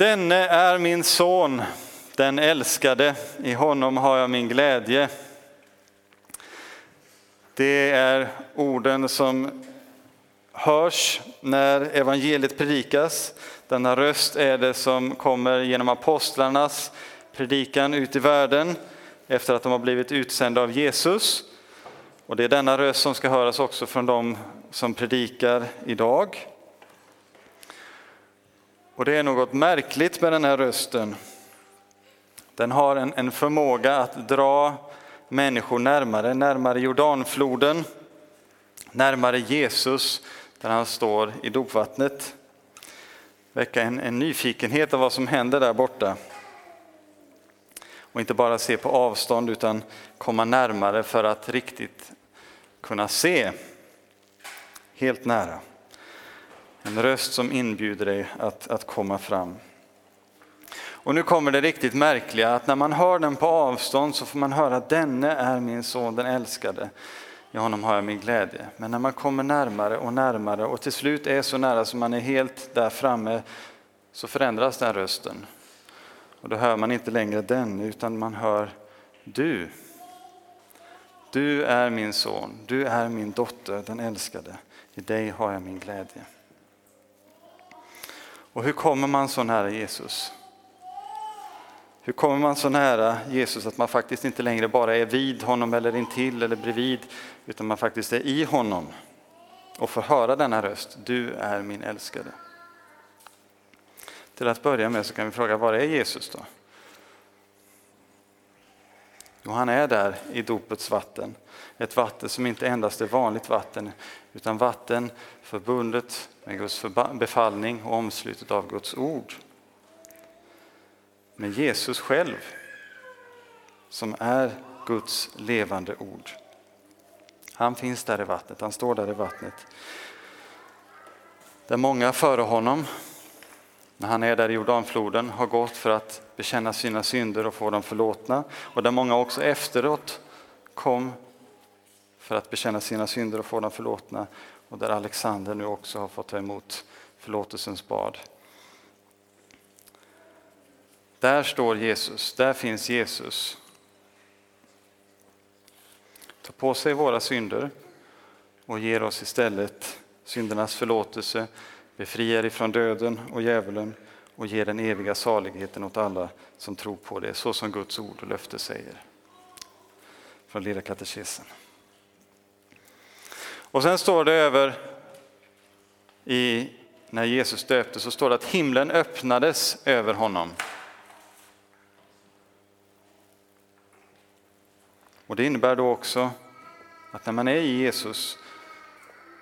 Denne är min son, den älskade, i honom har jag min glädje. Det är orden som hörs när evangeliet predikas. Denna röst är det som kommer genom apostlarnas predikan ut i världen efter att de har blivit utsända av Jesus. Och det är denna röst som ska höras också från dem som predikar idag. Och det är något märkligt med den här rösten. Den har en, en förmåga att dra människor närmare, närmare Jordanfloden, närmare Jesus där han står i dopvattnet. Väcka en, en nyfikenhet av vad som händer där borta. Och inte bara se på avstånd utan komma närmare för att riktigt kunna se. Helt nära. En röst som inbjuder dig att, att komma fram. Och nu kommer det riktigt märkliga att när man hör den på avstånd så får man höra att denne är min son, den älskade. I honom har jag min glädje. Men när man kommer närmare och närmare och till slut är så nära som man är helt där framme så förändras den rösten. Och då hör man inte längre den utan man hör du. Du är min son, du är min dotter, den älskade. I dig har jag min glädje. Och hur kommer man så nära Jesus? Hur kommer man så nära Jesus att man faktiskt inte längre bara är vid honom eller intill eller bredvid, utan man faktiskt är i honom och får höra denna röst, du är min älskade. Till att börja med så kan vi fråga, var är Jesus då? Jo, han är där i dopets vatten. Ett vatten som inte endast är vanligt vatten, utan vatten förbundet med Guds befallning och omslutet av Guds ord med Jesus själv som är Guds levande ord. Han finns där i vattnet, han står där i vattnet. Där många före honom, när han är där i Jordanfloden, har gått för att bekänna sina synder och få dem förlåtna. Och där många också efteråt kom för att bekänna sina synder och få dem förlåtna. Och där Alexander nu också har fått ta emot förlåtelsens bad. Där står Jesus, där finns Jesus. Tar på sig våra synder och ger oss istället syndernas förlåtelse, befriar ifrån döden och djävulen och ger den eviga saligheten åt alla som tror på det, så som Guds ord och löfte säger. Från Lilla katekesen. Och sen står det över i, när Jesus döptes, så står det att himlen öppnades över honom. Och Det innebär då också att när man är i Jesus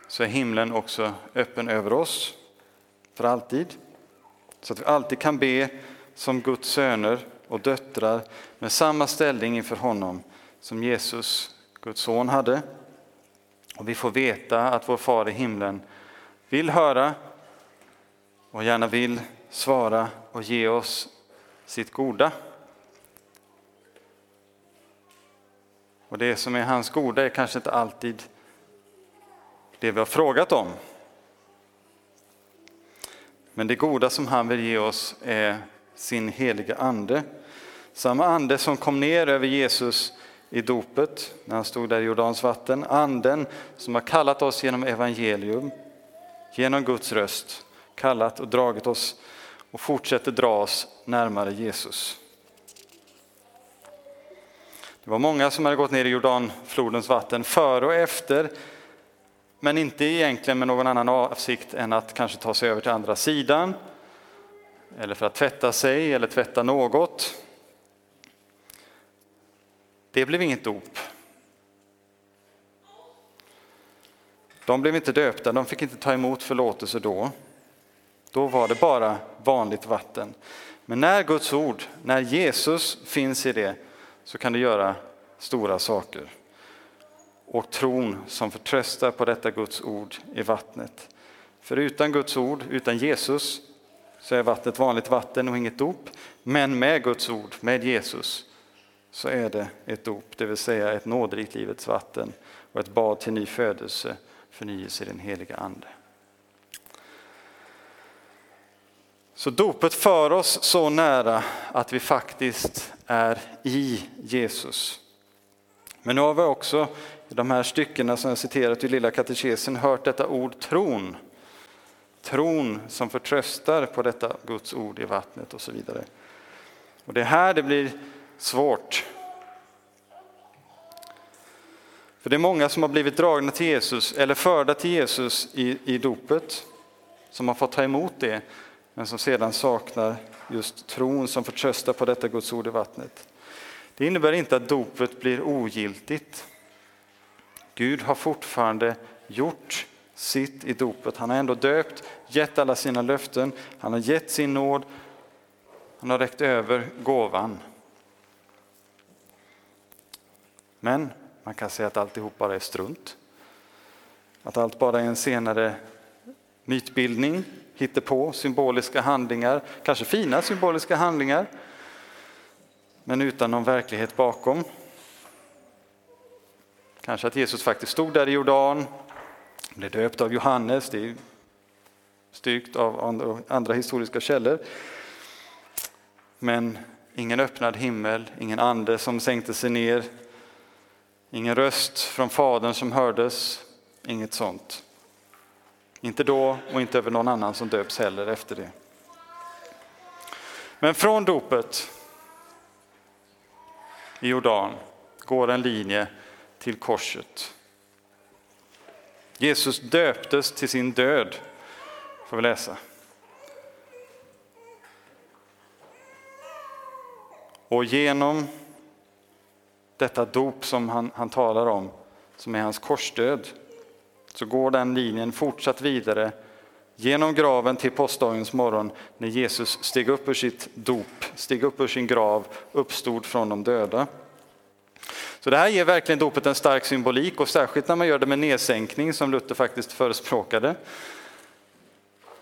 så är himlen också öppen över oss för alltid. Så att vi alltid kan be som Guds söner och döttrar med samma ställning inför honom som Jesus, Guds son, hade. Och vi får veta att vår far i himlen vill höra och gärna vill svara och ge oss sitt goda. Och det som är hans goda är kanske inte alltid det vi har frågat om. Men det goda som han vill ge oss är sin heliga ande. Samma ande som kom ner över Jesus i dopet när han stod där i Jordans vatten. Anden som har kallat oss genom evangelium, genom Guds röst, kallat och dragit oss och fortsätter dra oss närmare Jesus. Det var många som hade gått ner i Jordanflodens vatten före och efter, men inte egentligen med någon annan avsikt än att kanske ta sig över till andra sidan, eller för att tvätta sig eller tvätta något. Det blev inget dop. De blev inte döpta, de fick inte ta emot förlåtelse då. Då var det bara vanligt vatten. Men när Guds ord, när Jesus finns i det, så kan det göra stora saker. Och tron som förtröstar på detta Guds ord i vattnet. För utan Guds ord, utan Jesus, så är vattnet vanligt vatten och inget dop. Men med Guds ord, med Jesus, så är det ett dop, det vill säga ett nåderikt livets vatten och ett bad till ny födelse, förnyelse i den heliga Ande. Så dopet för oss så nära att vi faktiskt är i Jesus. Men nu har vi också i de här styckena som jag citerat i Lilla katekesen hört detta ord tron. Tron som förtröstar på detta Guds ord i vattnet och så vidare. Och det är här det blir svårt. För det är många som har blivit dragna till Jesus eller förda till Jesus i, i dopet, som har fått ta emot det, men som sedan saknar just tron som förtröstar på detta Guds ord i vattnet. Det innebär inte att dopet blir ogiltigt. Gud har fortfarande gjort sitt i dopet. Han har ändå döpt, gett alla sina löften, han har gett sin nåd, han har räckt över gåvan. Men man kan säga att alltihop bara är strunt. Att allt bara är en senare mytbildning, på symboliska handlingar, kanske fina symboliska handlingar, men utan någon verklighet bakom. Kanske att Jesus faktiskt stod där i Jordan, blev döpt av Johannes, det är styrkt av andra historiska källor. Men ingen öppnad himmel, ingen ande som sänkte sig ner, ingen röst från Fadern som hördes, inget sånt. Inte då och inte över någon annan som döps heller efter det. Men från dopet i Jordan går en linje till korset. Jesus döptes till sin död, får vi läsa. Och genom detta dop som han, han talar om, som är hans korsdöd, så går den linjen fortsatt vidare genom graven till påskdagens morgon när Jesus steg upp ur sitt dop, steg upp ur sin grav, uppstod från de döda. Så det här ger verkligen dopet en stark symbolik och särskilt när man gör det med nedsänkning som Luther faktiskt förespråkade.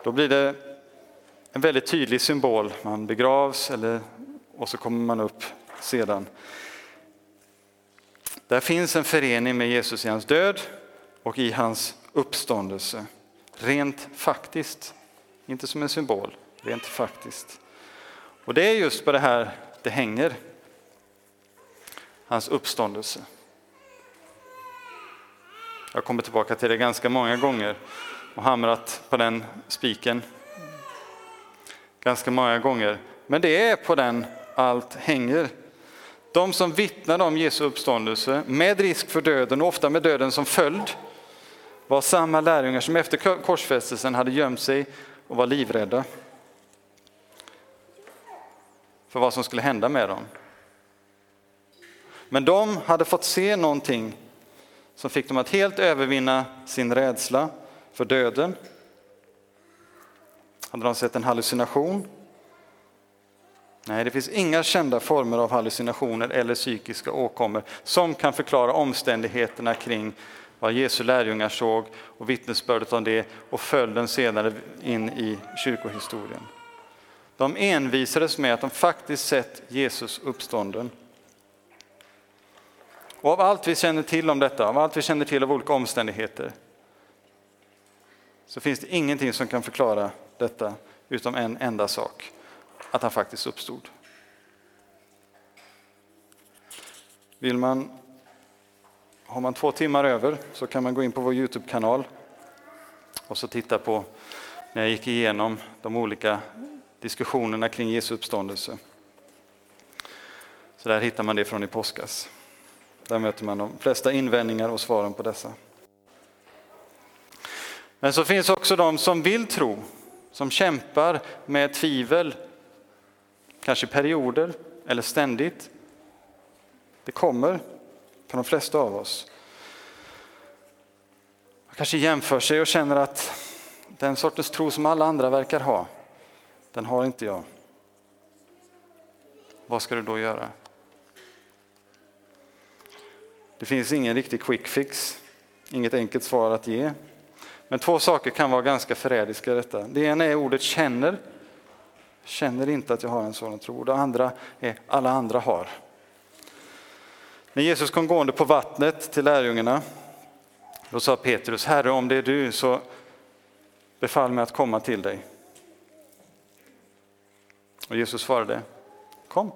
Då blir det en väldigt tydlig symbol. Man begravs eller, och så kommer man upp sedan. Där finns en förening med Jesus i hans död och i hans uppståndelse. Rent faktiskt, inte som en symbol, rent faktiskt. Och det är just på det här det hänger hans uppståndelse. Jag kommer tillbaka till det ganska många gånger och hamrat på den spiken ganska många gånger. Men det är på den allt hänger. De som vittnade om Jesu uppståndelse med risk för döden, och ofta med döden som följd, var samma lärjungar som efter korsfästelsen hade gömt sig och var livrädda för vad som skulle hända med dem. Men de hade fått se någonting som fick dem att helt övervinna sin rädsla för döden. Hade de sett en hallucination? Nej, det finns inga kända former av hallucinationer eller psykiska åkommor som kan förklara omständigheterna kring vad Jesu lärjungar såg och vittnesbördet om det och följden senare in i kyrkohistorien. De envisades med att de faktiskt sett Jesus uppstånden. Och av allt vi känner till om detta, av allt vi känner till av olika omständigheter, så finns det ingenting som kan förklara detta utom en enda sak, att han faktiskt uppstod. Vill man, har man två timmar över så kan man gå in på vår Youtube-kanal och så titta på när jag gick igenom de olika diskussionerna kring Jesu uppståndelse. Så där hittar man det från i påskas. Där möter man de flesta invändningar och svaren på dessa. Men så finns också de som vill tro, som kämpar med tvivel, kanske perioder eller ständigt. Det kommer för de flesta av oss. Man kanske jämför sig och känner att den sortens tro som alla andra verkar ha, den har inte jag. Vad ska du då göra? Det finns ingen riktig quick fix, inget enkelt svar att ge. Men två saker kan vara ganska förrädiska i detta. Det ena är ordet känner. Känner inte att jag har en sådan tro. Det andra är alla andra har. När Jesus kom gående på vattnet till lärjungarna, då sa Petrus, Herre om det är du så befall mig att komma till dig. Och Jesus svarade, kom.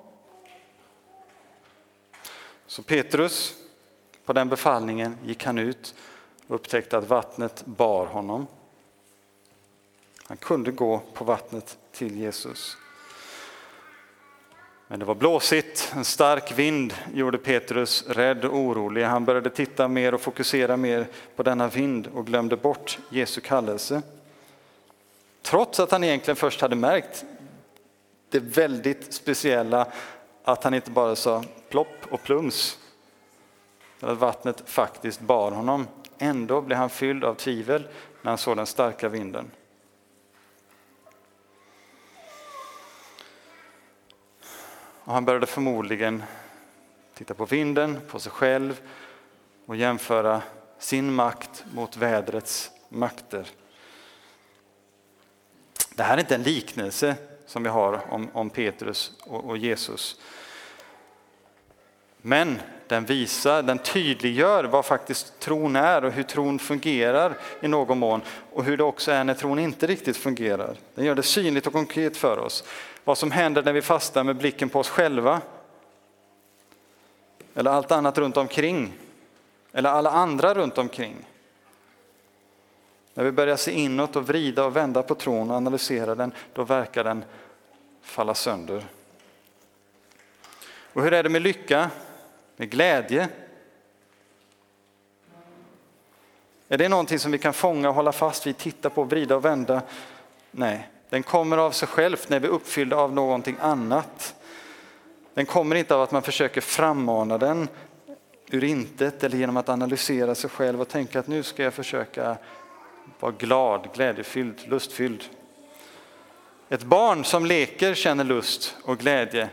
Så Petrus, på den befallningen gick han ut och upptäckte att vattnet bar honom. Han kunde gå på vattnet till Jesus. Men det var blåsigt, en stark vind gjorde Petrus rädd och orolig. Han började titta mer och fokusera mer på denna vind och glömde bort Jesu kallelse. Trots att han egentligen först hade märkt det väldigt speciella att han inte bara sa plopp och plums. Att vattnet faktiskt bar honom. Ändå blev han fylld av tvivel när han såg den starka vinden. Och han började förmodligen titta på vinden, på sig själv och jämföra sin makt mot vädrets makter. Det här är inte en liknelse som vi har om, om Petrus och, och Jesus. Men den visar, den tydliggör vad faktiskt tron är och hur tron fungerar i någon mån och hur det också är när tron inte riktigt fungerar. Den gör det synligt och konkret för oss. Vad som händer när vi fastar med blicken på oss själva eller allt annat runt omkring eller alla andra runt omkring. När vi börjar se inåt och vrida och vända på tron och analysera den, då verkar den falla sönder. Och hur är det med lycka? Med glädje? Är det någonting som vi kan fånga och hålla fast vid, titta på, vrida och vända? Nej, den kommer av sig själv när vi är uppfyllda av någonting annat. Den kommer inte av att man försöker frammana den ur intet eller genom att analysera sig själv och tänka att nu ska jag försöka vara glad, glädjefylld, lustfylld. Ett barn som leker känner lust och glädje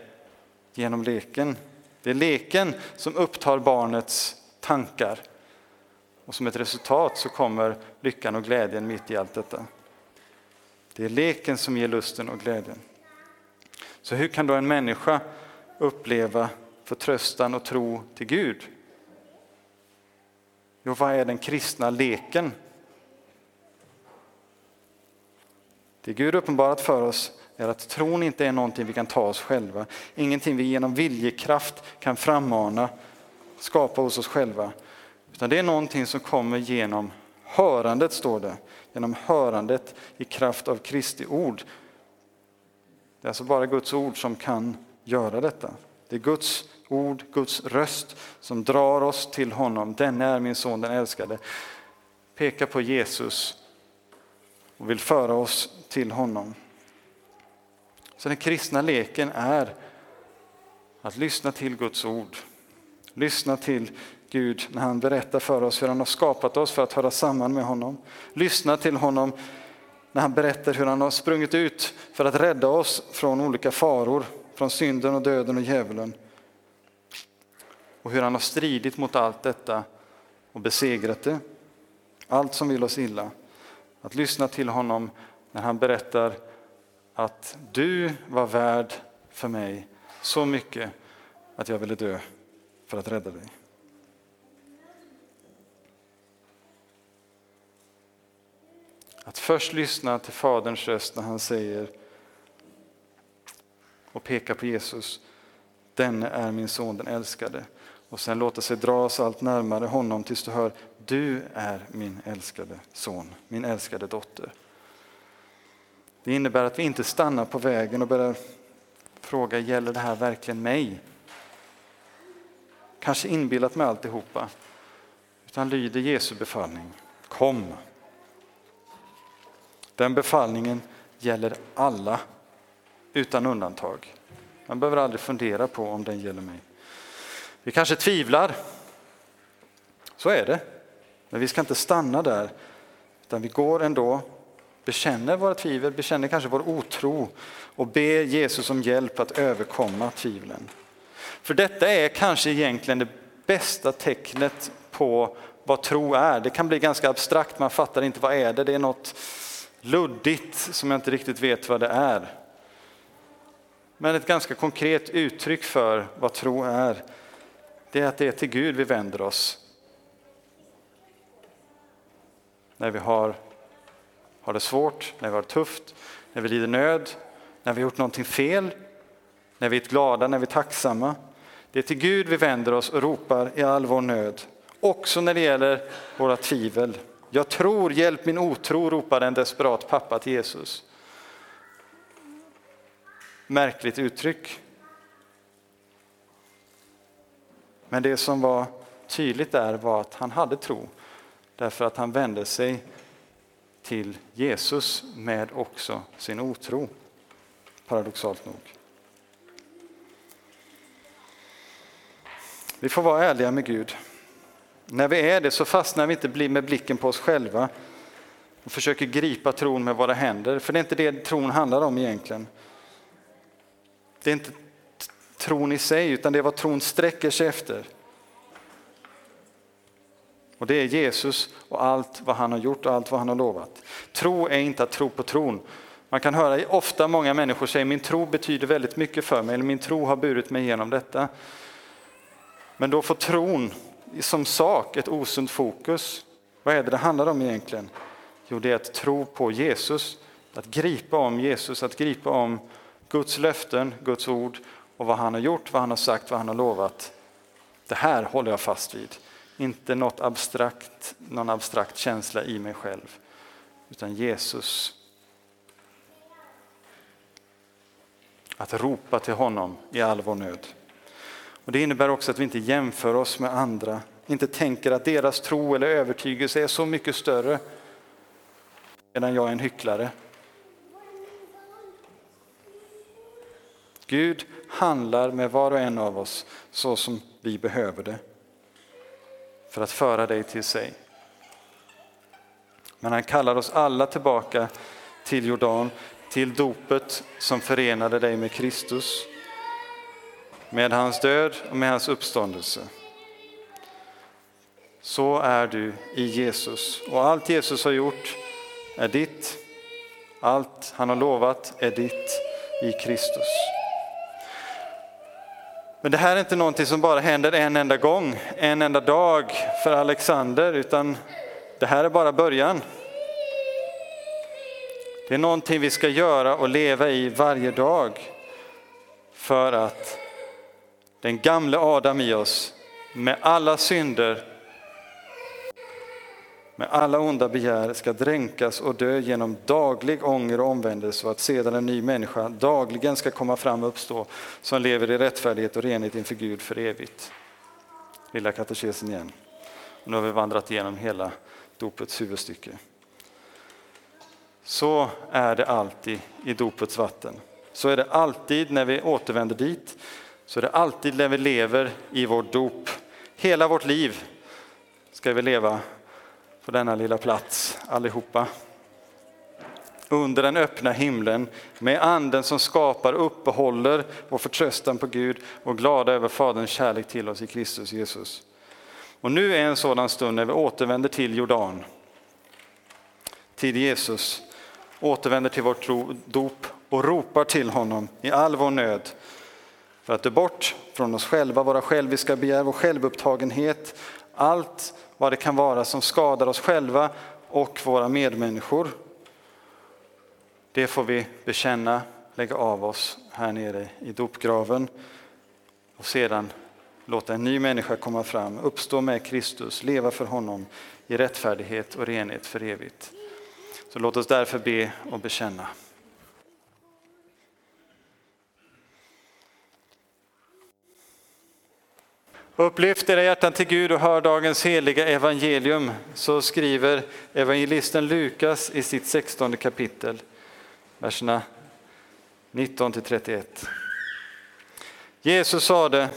genom leken. Det är leken som upptar barnets tankar. Och som ett resultat så kommer lyckan och glädjen mitt i allt detta. Det är leken som ger lusten och glädjen. Så hur kan då en människa uppleva förtröstan och tro till Gud? Jo, vad är den kristna leken? Det Gud uppenbarat för oss är att tron inte är någonting vi kan ta oss själva, ingenting vi genom viljekraft kan frammana, skapa hos oss själva. Utan det är någonting som kommer genom hörandet, står det. Genom hörandet i kraft av Kristi ord. Det är alltså bara Guds ord som kan göra detta. Det är Guds ord, Guds röst som drar oss till honom. Denne är min son, den älskade. Pekar på Jesus och vill föra oss till honom. Så den kristna leken är att lyssna till Guds ord. Lyssna till Gud när han berättar för oss hur han har skapat oss för att höra samman med honom. Lyssna till honom när han berättar hur han har sprungit ut för att rädda oss från olika faror, från synden och döden och djävulen. Och hur han har stridit mot allt detta och besegrat det. Allt som vill oss illa. Att lyssna till honom när han berättar att du var värd för mig så mycket att jag ville dö för att rädda dig. Att först lyssna till Faderns röst när han säger och pekar på Jesus. Denne är min son, den älskade. Och sen låta sig dras allt närmare honom tills du hör du är min älskade son, min älskade dotter. Det innebär att vi inte stannar på vägen och börjar fråga, gäller det här verkligen mig? Kanske inbillat med alltihopa, utan lyder Jesu befallning. Kom! Den befallningen gäller alla utan undantag. Man behöver aldrig fundera på om den gäller mig. Vi kanske tvivlar. Så är det. Men vi ska inte stanna där, utan vi går ändå, bekänner våra tvivel, bekänner kanske vår otro och ber Jesus om hjälp att överkomma tvivlen. För detta är kanske egentligen det bästa tecknet på vad tro är. Det kan bli ganska abstrakt, man fattar inte vad är det, det är något luddigt som jag inte riktigt vet vad det är. Men ett ganska konkret uttryck för vad tro är, det är att det är till Gud vi vänder oss. När vi har, har det svårt, när vi har det tufft, när vi lider nöd, när vi har gjort någonting fel, när vi är glada, när vi är tacksamma. Det är till Gud vi vänder oss och ropar i all vår nöd. Också när det gäller våra tvivel. Jag tror, hjälp min otro, ropade en desperat pappa till Jesus. Märkligt uttryck. Men det som var tydligt där var att han hade tro därför att han vände sig till Jesus med också sin otro. Paradoxalt nog. Vi får vara ärliga med Gud. När vi är det så fastnar vi inte med blicken på oss själva och försöker gripa tron med våra händer, för det är inte det tron handlar om egentligen. Det är inte tron i sig, utan det är vad tron sträcker sig efter. Och det är Jesus och allt vad han har gjort och allt vad han har lovat. Tro är inte att tro på tron. Man kan höra ofta många människor säga min tro betyder väldigt mycket för mig, eller min tro har burit mig igenom detta. Men då får tron som sak ett osunt fokus. Vad är det det handlar om egentligen? Jo, det är att tro på Jesus, att gripa om Jesus, att gripa om Guds löften, Guds ord och vad han har gjort, vad han har sagt, vad han har lovat. Det här håller jag fast vid. Inte något abstrakt, någon abstrakt känsla i mig själv, utan Jesus. Att ropa till honom i all vår nöd. Och det innebär också att vi inte jämför oss med andra, inte tänker att deras tro eller övertygelse är så mycket större medan jag är en hycklare. Gud handlar med var och en av oss så som vi behöver det för att föra dig till sig. Men han kallar oss alla tillbaka till Jordan, till dopet som förenade dig med Kristus, med hans död och med hans uppståndelse. Så är du i Jesus och allt Jesus har gjort är ditt. Allt han har lovat är ditt i Kristus. Men det här är inte någonting som bara händer en enda gång, en enda dag för Alexander, utan det här är bara början. Det är någonting vi ska göra och leva i varje dag för att den gamle Adam i oss med alla synder med alla onda begär ska dränkas och dö genom daglig ånger och omvändelse och att sedan en ny människa dagligen ska komma fram och uppstå som lever i rättfärdighet och renhet inför Gud för evigt. Lilla katekesen igen. Och nu har vi vandrat igenom hela dopets huvudstycke. Så är det alltid i dopets vatten. Så är det alltid när vi återvänder dit. Så är det alltid när vi lever i vårt dop. Hela vårt liv ska vi leva på denna lilla plats allihopa. Under den öppna himlen med anden som skapar uppehåller vår förtröstan på Gud och glada över Faderns kärlek till oss i Kristus Jesus. Och nu är en sådan stund när vi återvänder till Jordan, till Jesus, återvänder till vårt dop och ropar till honom i all vår nöd för att dö bort från oss själva, våra själviska begär, vår självupptagenhet, allt vad det kan vara som skadar oss själva och våra medmänniskor. Det får vi bekänna, lägga av oss här nere i dopgraven och sedan låta en ny människa komma fram, uppstå med Kristus, leva för honom i rättfärdighet och renhet för evigt. Så låt oss därför be och bekänna. Upplyft era hjärtan till Gud och hör dagens heliga evangelium, så skriver evangelisten Lukas i sitt 16 kapitel, verserna 19 till 31. Jesus sade,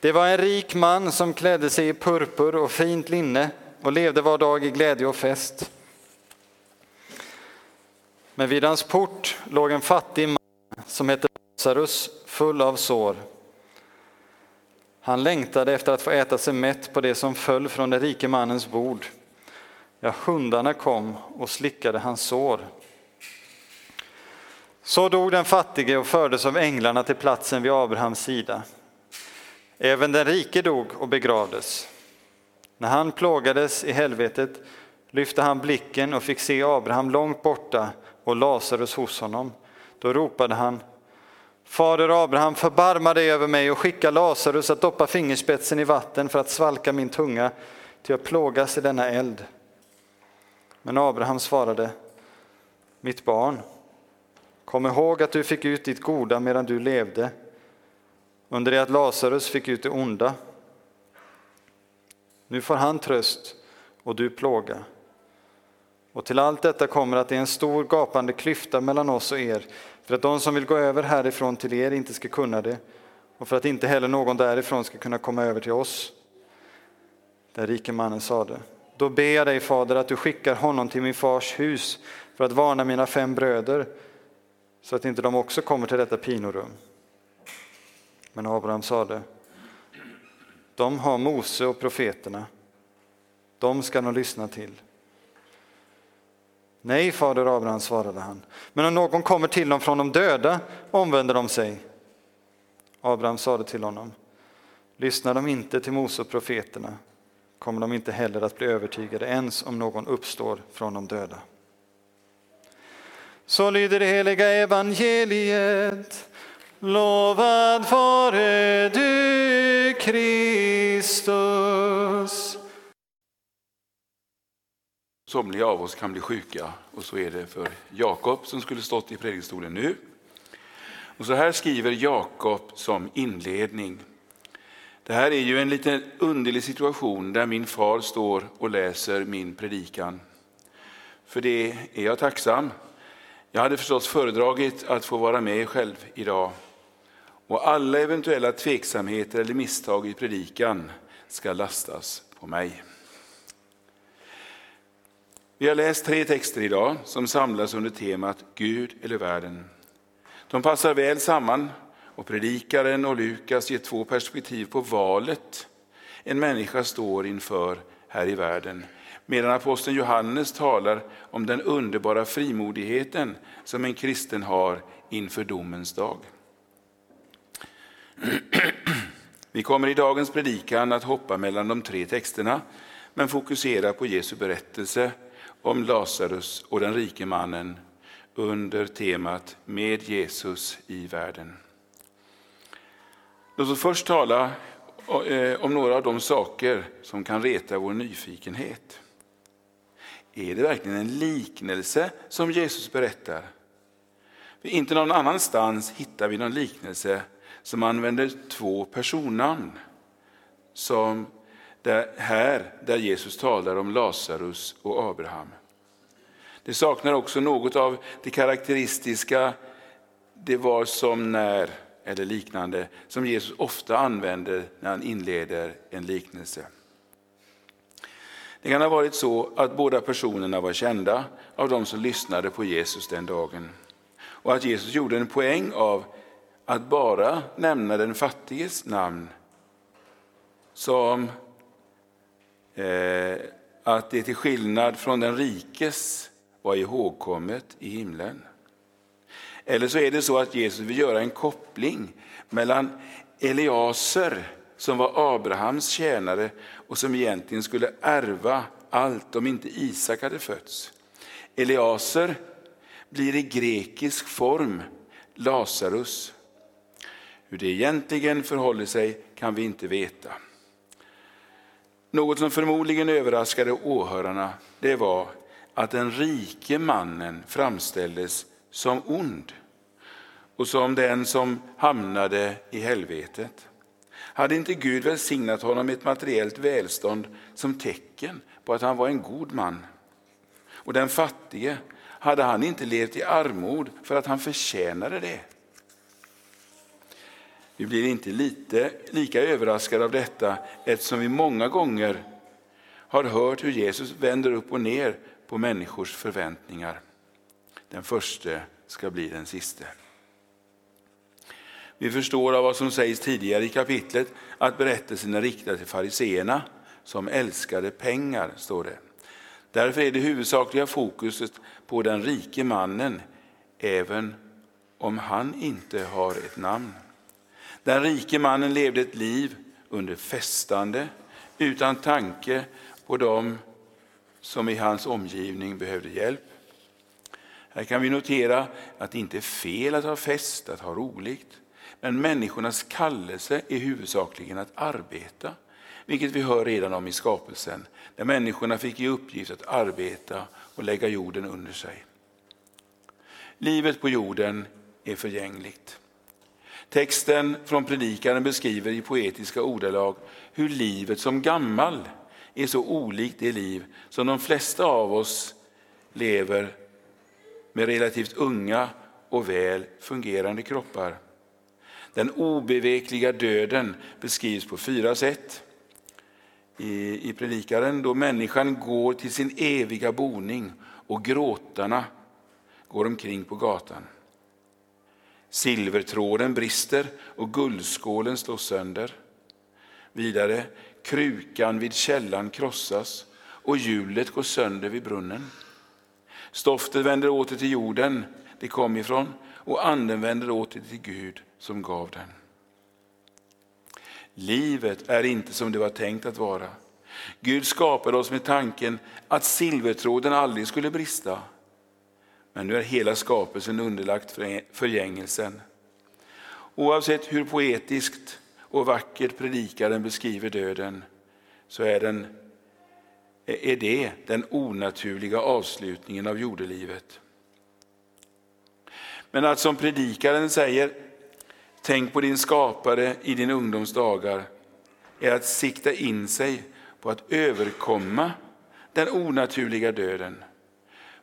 det var en rik man som klädde sig i purpur och fint linne och levde var dag i glädje och fest. Men vid hans port låg en fattig man som hette Lazarus, full av sår. Han längtade efter att få äta sig mätt på det som föll från den rike mannens bord. Ja, hundarna kom och slickade hans sår. Så dog den fattige och fördes av änglarna till platsen vid Abrahams sida. Även den rike dog och begravdes. När han plågades i helvetet lyfte han blicken och fick se Abraham långt borta och Lazarus hos honom. Då ropade han Fader Abraham, förbarma dig över mig och skicka Lazarus att doppa fingerspetsen i vatten för att svalka min tunga, till jag plågas i denna eld. Men Abraham svarade, mitt barn, kom ihåg att du fick ut ditt goda medan du levde, under det att Lazarus fick ut det onda. Nu får han tröst och du plåga. Och till allt detta kommer att det är en stor gapande klyfta mellan oss och er, för att de som vill gå över härifrån till er inte ska kunna det, och för att inte heller någon därifrån ska kunna komma över till oss. Den rike mannen sade, då ber jag dig fader att du skickar honom till min fars hus för att varna mina fem bröder, så att inte de också kommer till detta pinorum. Men Abraham sade, de har Mose och profeterna, de ska de lyssna till. Nej, fader Abraham, svarade han, men om någon kommer till dem från de döda omvänder de sig. Abraham sade till honom, lyssnar de inte till Mose och profeterna kommer de inte heller att bli övertygade ens om någon uppstår från de döda. Så lyder det heliga evangeliet. Lovad vare du, Kristus. Somliga av oss kan bli sjuka och så är det för Jakob som skulle stått i predikstolen nu. Och så här skriver Jakob som inledning. Det här är ju en lite underlig situation där min far står och läser min predikan. För det är jag tacksam. Jag hade förstås föredragit att få vara med själv idag. Och alla eventuella tveksamheter eller misstag i predikan ska lastas på mig. Vi har läst tre texter idag som samlas under temat Gud eller världen. De passar väl samman och predikaren och Lukas ger två perspektiv på valet en människa står inför här i världen. Medan aposteln Johannes talar om den underbara frimodigheten som en kristen har inför domens dag. Vi kommer i dagens predikan att hoppa mellan de tre texterna men fokusera på Jesu berättelse om Lazarus och den rike mannen under temat Med Jesus i världen. Låt oss först tala eh, om några av de saker som kan reta vår nyfikenhet. Är det verkligen en liknelse som Jesus berättar? För inte någon annanstans hittar vi någon liknelse som använder två personnamn. Som där, här, där Jesus talar om Lazarus och Abraham. Det saknar också något av det karaktäristiska, det var som när eller liknande, som Jesus ofta använder när han inleder en liknelse. Det kan ha varit så att båda personerna var kända av de som lyssnade på Jesus den dagen. Och att Jesus gjorde en poäng av att bara nämna den fattiges namn som Eh, att det till skillnad från den rikes var ihågkommet i himlen. Eller så är det så att Jesus vill göra en koppling mellan Eliaser som var Abrahams tjänare och som egentligen skulle ärva allt om inte Isak hade fötts. Eliaser blir i grekisk form Lazarus. Hur det egentligen förhåller sig kan vi inte veta. Något som förmodligen överraskade åhörarna det var att den rike mannen framställdes som ond och som den som hamnade i helvetet. Hade inte Gud välsignat honom med ett materiellt välstånd som tecken på att han var en god man? Och den fattige, hade han inte levt i armod för att han förtjänade det? Vi blir inte lite, lika överraskade av detta eftersom vi många gånger har hört hur Jesus vänder upp och ner på människors förväntningar. Den första ska bli den siste. Vi förstår av vad som sägs tidigare i kapitlet att berättelsen är riktad till fariseerna som älskade pengar, står det. Därför är det huvudsakliga fokuset på den rike mannen, även om han inte har ett namn. Den rike mannen levde ett liv under festande, utan tanke på dem som i hans omgivning behövde hjälp. Här kan vi notera att det inte är fel att ha fest, att ha roligt. Men människornas kallelse är huvudsakligen att arbeta, vilket vi hör redan om i skapelsen, där människorna fick i uppgift att arbeta och lägga jorden under sig. Livet på jorden är förgängligt. Texten från Predikaren beskriver i poetiska ordalag hur livet som gammal är så olikt det liv som de flesta av oss lever med relativt unga och väl fungerande kroppar. Den obevekliga döden beskrivs på fyra sätt i, i predikaren då människan går till sin eviga boning och gråtarna går omkring på gatan. Silvertråden brister och guldskålen slås sönder. Vidare, krukan vid källan krossas och hjulet går sönder vid brunnen. Stoftet vänder åter till jorden det kom ifrån och anden vänder åter till Gud som gav den. Livet är inte som det var tänkt att vara. Gud skapade oss med tanken att silvertråden aldrig skulle brista. Men nu är hela skapelsen underlagt förgängelsen. Oavsett hur poetiskt och vackert predikaren beskriver döden så är, den, är det den onaturliga avslutningen av jordelivet. Men att som predikaren säger, tänk på din skapare i din ungdoms dagar, är att sikta in sig på att överkomma den onaturliga döden.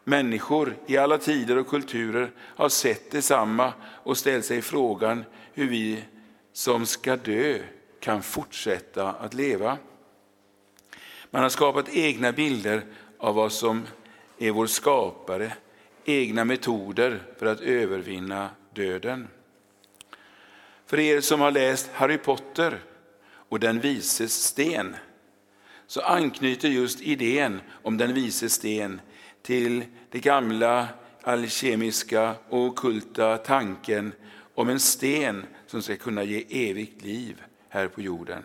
Människor i alla tider och kulturer har sett detsamma och ställt sig frågan hur vi som ska dö kan fortsätta att leva. Man har skapat egna bilder av vad som är vår skapare, egna metoder för att övervinna döden. För er som har läst Harry Potter och Den vises sten så anknyter just idén om den vises sten till den gamla alkemiska och okulta tanken om en sten som ska kunna ge evigt liv här på jorden.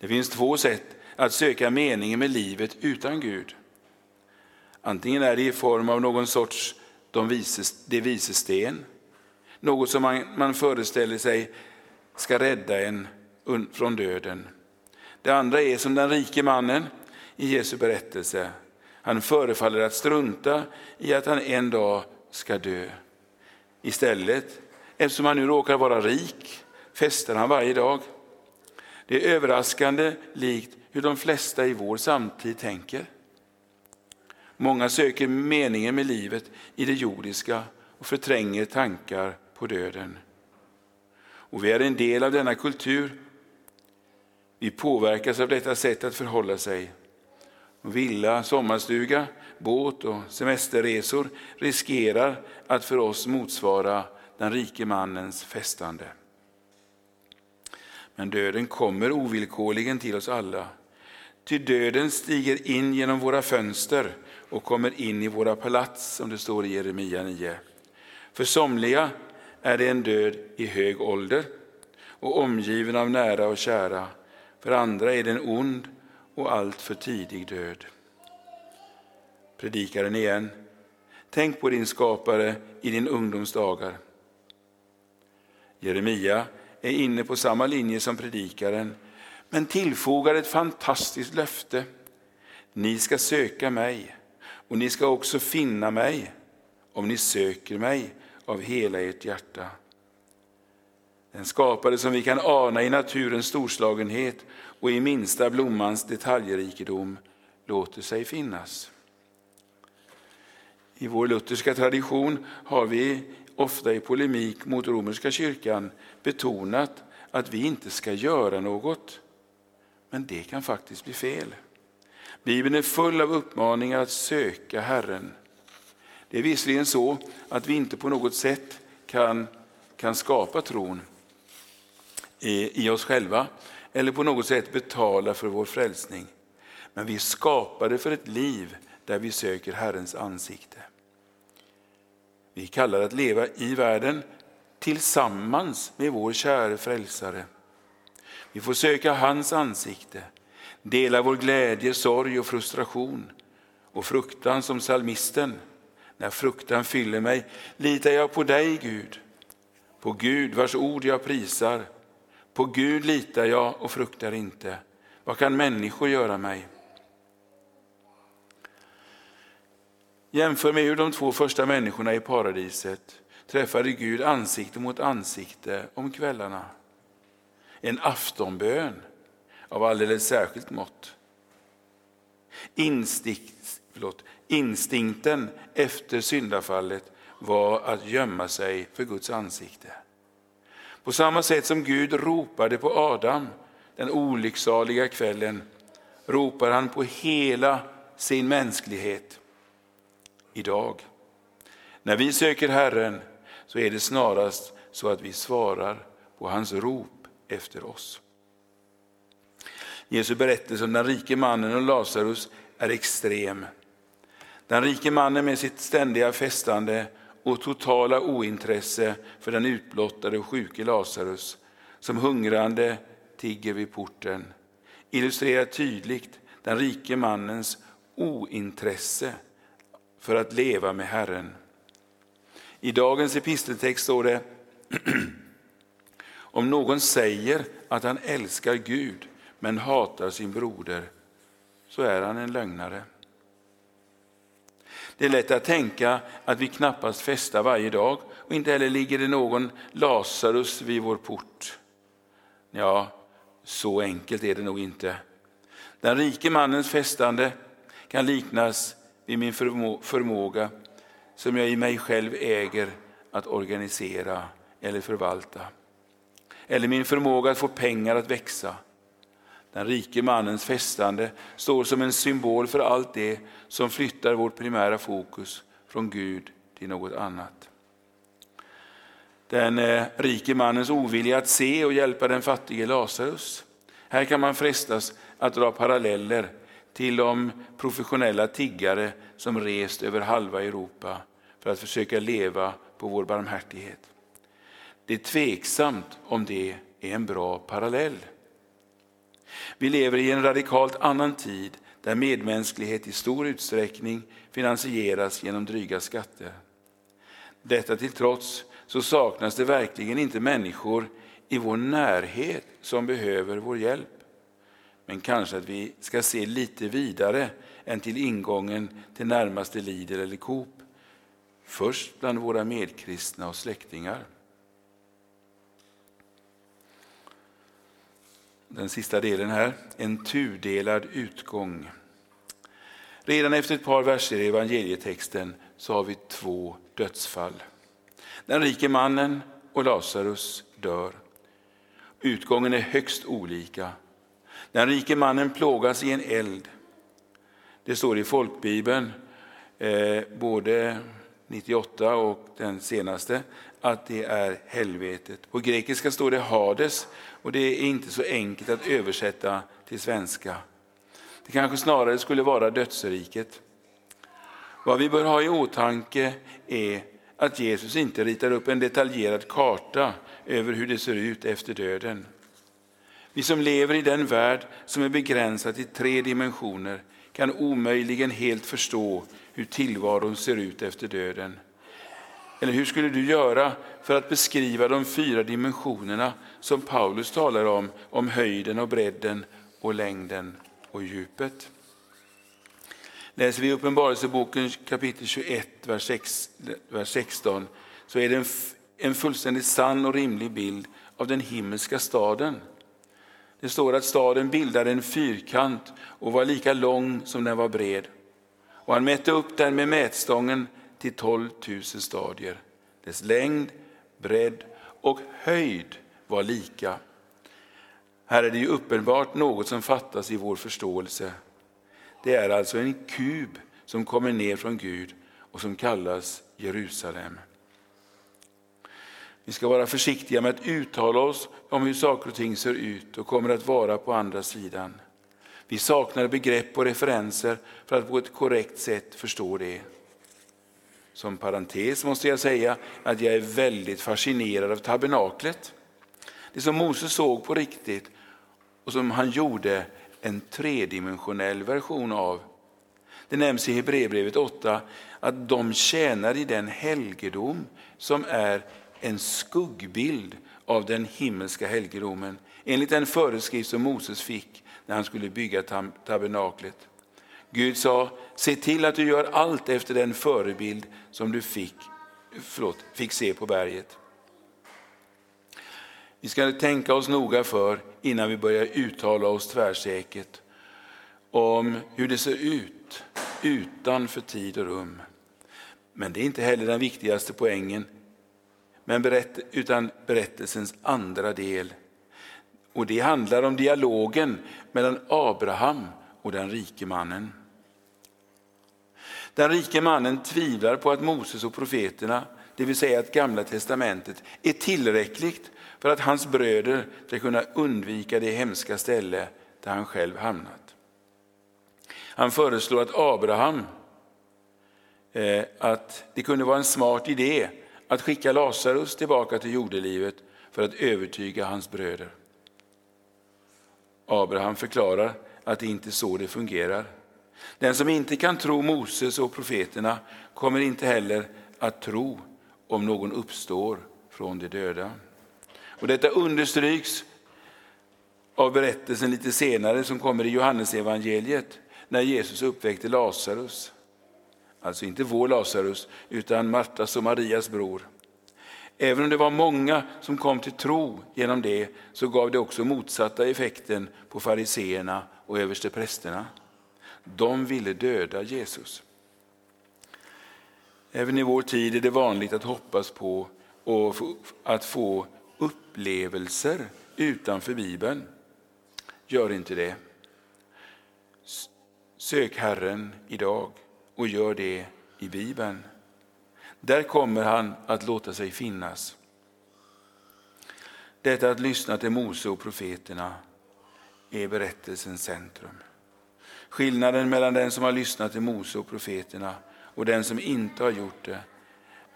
Det finns två sätt att söka meningen med livet utan Gud. Antingen är det i form av någon sorts de vises, de vises sten, något som man, man föreställer sig ska rädda en från döden. Det andra är som den rike mannen i Jesu berättelse. Han förefaller att strunta i att han en dag ska dö. Istället, eftersom han nu råkar vara rik, festar han varje dag. Det är överraskande likt hur de flesta i vår samtid tänker. Många söker meningen med livet i det jordiska och förtränger tankar på döden. Och vi är en del av denna kultur. Vi påverkas av detta sätt att förhålla sig. Villa, sommarstuga, båt och semesterresor riskerar att för oss motsvara den rike mannens festande. Men döden kommer ovillkorligen till oss alla. Ty döden stiger in genom våra fönster och kommer in i våra palats, som det står i Jeremia 9. För somliga är det en död i hög ålder och omgiven av nära och kära. För andra är det en ond och alltför tidig död. Predikaren igen. Tänk på din skapare i din ungdomsdagar. Jeremia är inne på samma linje som predikaren, men tillfogar ett fantastiskt löfte. Ni ska söka mig, och ni ska också finna mig, om ni söker mig av hela ert hjärta. Den skapare som vi kan ana i naturens storslagenhet och i minsta blommans detaljrikedom låter sig finnas. I vår lutherska tradition har vi ofta i polemik mot romerska kyrkan betonat att vi inte ska göra något. Men det kan faktiskt bli fel. Bibeln är full av uppmaningar att söka Herren. Det är visserligen så att vi inte på något sätt kan, kan skapa tron i, i oss själva eller på något sätt betala för vår frälsning. Men vi är skapade för ett liv där vi söker Herrens ansikte. Vi kallar att leva i världen tillsammans med vår käre frälsare. Vi får söka hans ansikte, dela vår glädje, sorg och frustration och fruktan som salmisten. När fruktan fyller mig litar jag på dig, Gud, på Gud vars ord jag prisar. På Gud litar jag och fruktar inte. Vad kan människor göra mig? Jämför med hur de två första människorna i paradiset träffade Gud ansikte mot ansikte om kvällarna. En aftonbön av alldeles särskilt mått. Instinkt, förlåt, instinkten efter syndafallet var att gömma sig för Guds ansikte. På samma sätt som Gud ropade på Adam den olycksaliga kvällen ropar han på hela sin mänsklighet idag. När vi söker Herren så är det snarast så att vi svarar på hans rop efter oss. Jesu berättelse om den rike mannen och Lazarus är extrem. Den rike mannen med sitt ständiga festande och totala ointresse för den utblottade och sjuke Lazarus som hungrande tigger vid porten illustrerar tydligt den rike mannens ointresse för att leva med Herren. I dagens episteltext står det om någon säger att han älskar Gud men hatar sin broder så är han en lögnare. Det är lätt att tänka att vi knappast festar varje dag och inte heller ligger det någon Lazarus vid vår port. Ja, så enkelt är det nog inte. Den rike mannens festande kan liknas vid min förmåga som jag i mig själv äger att organisera eller förvalta. Eller min förmåga att få pengar att växa. Den rike mannens festande står som en symbol för allt det som flyttar vårt primära fokus från Gud till något annat. Den eh, rike mannens ovilja att se och hjälpa den fattige Lazarus. Här kan man frestas att dra paralleller till de professionella tiggare som rest över halva Europa för att försöka leva på vår barmhärtighet. Det är tveksamt om det är en bra parallell. Vi lever i en radikalt annan tid där medmänsklighet i stor utsträckning finansieras genom dryga skatter. Detta till trots så saknas det verkligen inte människor i vår närhet som behöver vår hjälp. Men kanske att vi ska se lite vidare än till ingången till närmaste Lidl eller Coop. Först bland våra medkristna och släktingar. Den sista delen här, en tudelad utgång. Redan efter ett par verser i evangelietexten så har vi två dödsfall. Den rike mannen och Lazarus dör. Utgången är högst olika. Den rike mannen plågas i en eld. Det står i folkbibeln, eh, både 98 och den senaste, att det är helvetet. På grekiska står det Hades och det är inte så enkelt att översätta till svenska. Det kanske snarare skulle vara dödsriket. Vad vi bör ha i åtanke är att Jesus inte ritar upp en detaljerad karta över hur det ser ut efter döden. Vi som lever i den värld som är begränsad till tre dimensioner kan omöjligen helt förstå hur tillvaron ser ut efter döden. Eller hur skulle du göra för att beskriva de fyra dimensionerna som Paulus talar om, om höjden och bredden och längden och djupet? Läser vi Uppenbarelseboken kapitel 21, vers 16, så är det en, en fullständigt sann och rimlig bild av den himmelska staden. Det står att staden bildade en fyrkant och var lika lång som den var bred. Och han mätte upp den med mätstången till 12 000 stadier. Dess längd, bredd och höjd var lika. Här är det ju uppenbart något som fattas i vår förståelse. Det är alltså en kub som kommer ner från Gud och som kallas Jerusalem. Vi ska vara försiktiga med att uttala oss om hur saker och ting ser ut och kommer att vara på andra sidan. Vi saknar begrepp och referenser för att på ett korrekt sätt förstå det. Som parentes måste jag säga att jag är väldigt fascinerad av tabernaklet. Det som Moses såg på riktigt och som han gjorde en tredimensionell version av. det nämns i Hebreerbrevet 8, att de tjänar i den helgedom som är en skuggbild av den himmelska helgedomen enligt den föreskrift som Moses fick när han skulle bygga tabernaklet. Gud sa, se till att du gör allt efter den förebild som du fick, förlåt, fick se på berget. Vi ska tänka oss noga för innan vi börjar uttala oss tvärsäkert om hur det ser ut utanför tid och rum. Men det är inte heller den viktigaste poängen, men berätt, utan berättelsens andra del. Och Det handlar om dialogen mellan Abraham och den rike mannen. Den rike mannen tvivlar på att Moses och profeterna, det vill säga att Gamla testamentet, är tillräckligt för att hans bröder ska kunna undvika det hemska ställe där han själv hamnat. Han föreslår att Abraham, eh, att det kunde vara en smart idé att skicka Lazarus tillbaka till jordelivet för att övertyga hans bröder. Abraham förklarar att det inte är så det fungerar. Den som inte kan tro Moses och profeterna kommer inte heller att tro om någon uppstår från de döda. Och detta understryks av berättelsen lite senare som kommer i Johannesevangeliet när Jesus uppväckte Lazarus. Alltså inte vår Lazarus, utan Martas och Marias bror. Även om det var många som kom till tro genom det, så gav det också motsatta effekten på fariseerna och översteprästerna. De ville döda Jesus. Även i vår tid är det vanligt att hoppas på och att få upplevelser utanför Bibeln. Gör inte det. Sök Herren idag och gör det i Bibeln. Där kommer han att låta sig finnas. Detta att lyssna till Mose och profeterna är berättelsens centrum. Skillnaden mellan den som har lyssnat till Mose och profeterna och den som inte har gjort det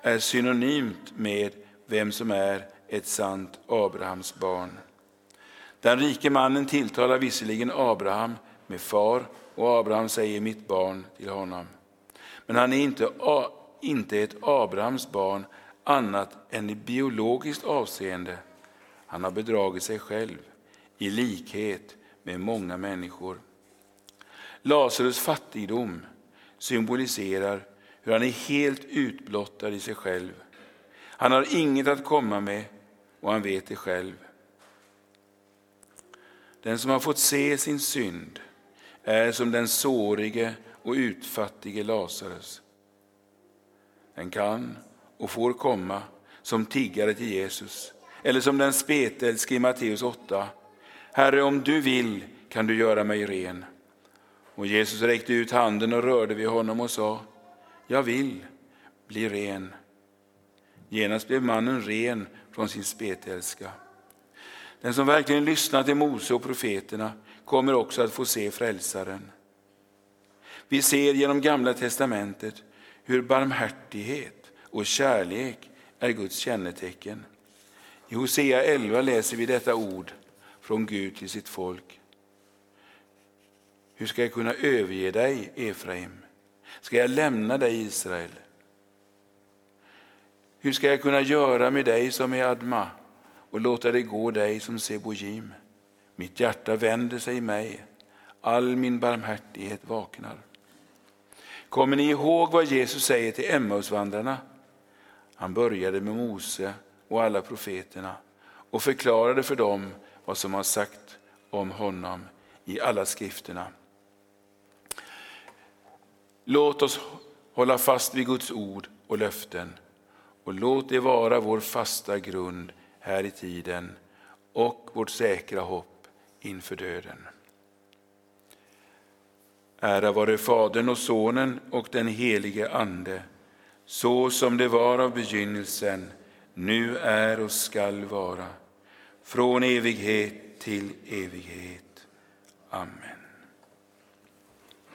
är synonymt med vem som är ett sant Abrahams barn. Den rike mannen tilltalar visserligen Abraham med far och Abraham säger mitt barn till honom. Men han är inte, inte ett Abrahams barn annat än i biologiskt avseende. Han har bedragit sig själv i likhet med många människor. Lazarus fattigdom symboliserar hur han är helt utblottad i sig själv. Han har inget att komma med och han vet det själv. Den som har fått se sin synd är som den sårige och utfattige Lazarus. Den kan och får komma som tiggare till Jesus eller som den spetälske i Matteus 8. Herre, om du vill kan du göra mig ren. Och Jesus räckte ut handen och rörde vid honom och sa, jag vill bli ren. Genast blev mannen ren från sin spetälska. Den som verkligen lyssnar till Mose och profeterna kommer också att få se frälsaren. Vi ser genom Gamla testamentet hur barmhärtighet och kärlek är Guds kännetecken. I Hosea 11 läser vi detta ord från Gud till sitt folk. Hur ska jag kunna överge dig, Efraim? Ska jag lämna dig, Israel? Hur ska jag kunna göra med dig som är Adma och låta det gå dig som Sebojim? Mitt hjärta vänder sig i mig, all min barmhärtighet vaknar. Kommer ni ihåg vad Jesus säger till Emmausvandrarna? Han började med Mose och alla profeterna och förklarade för dem vad som har sagt om honom i alla skrifterna. Låt oss hålla fast vid Guds ord och löften och låt det vara vår fasta grund här i tiden och vårt säkra hopp inför döden. Ära vare Fadern och Sonen och den helige Ande, så som det var av begynnelsen, nu är och skall vara, från evighet till evighet. Amen.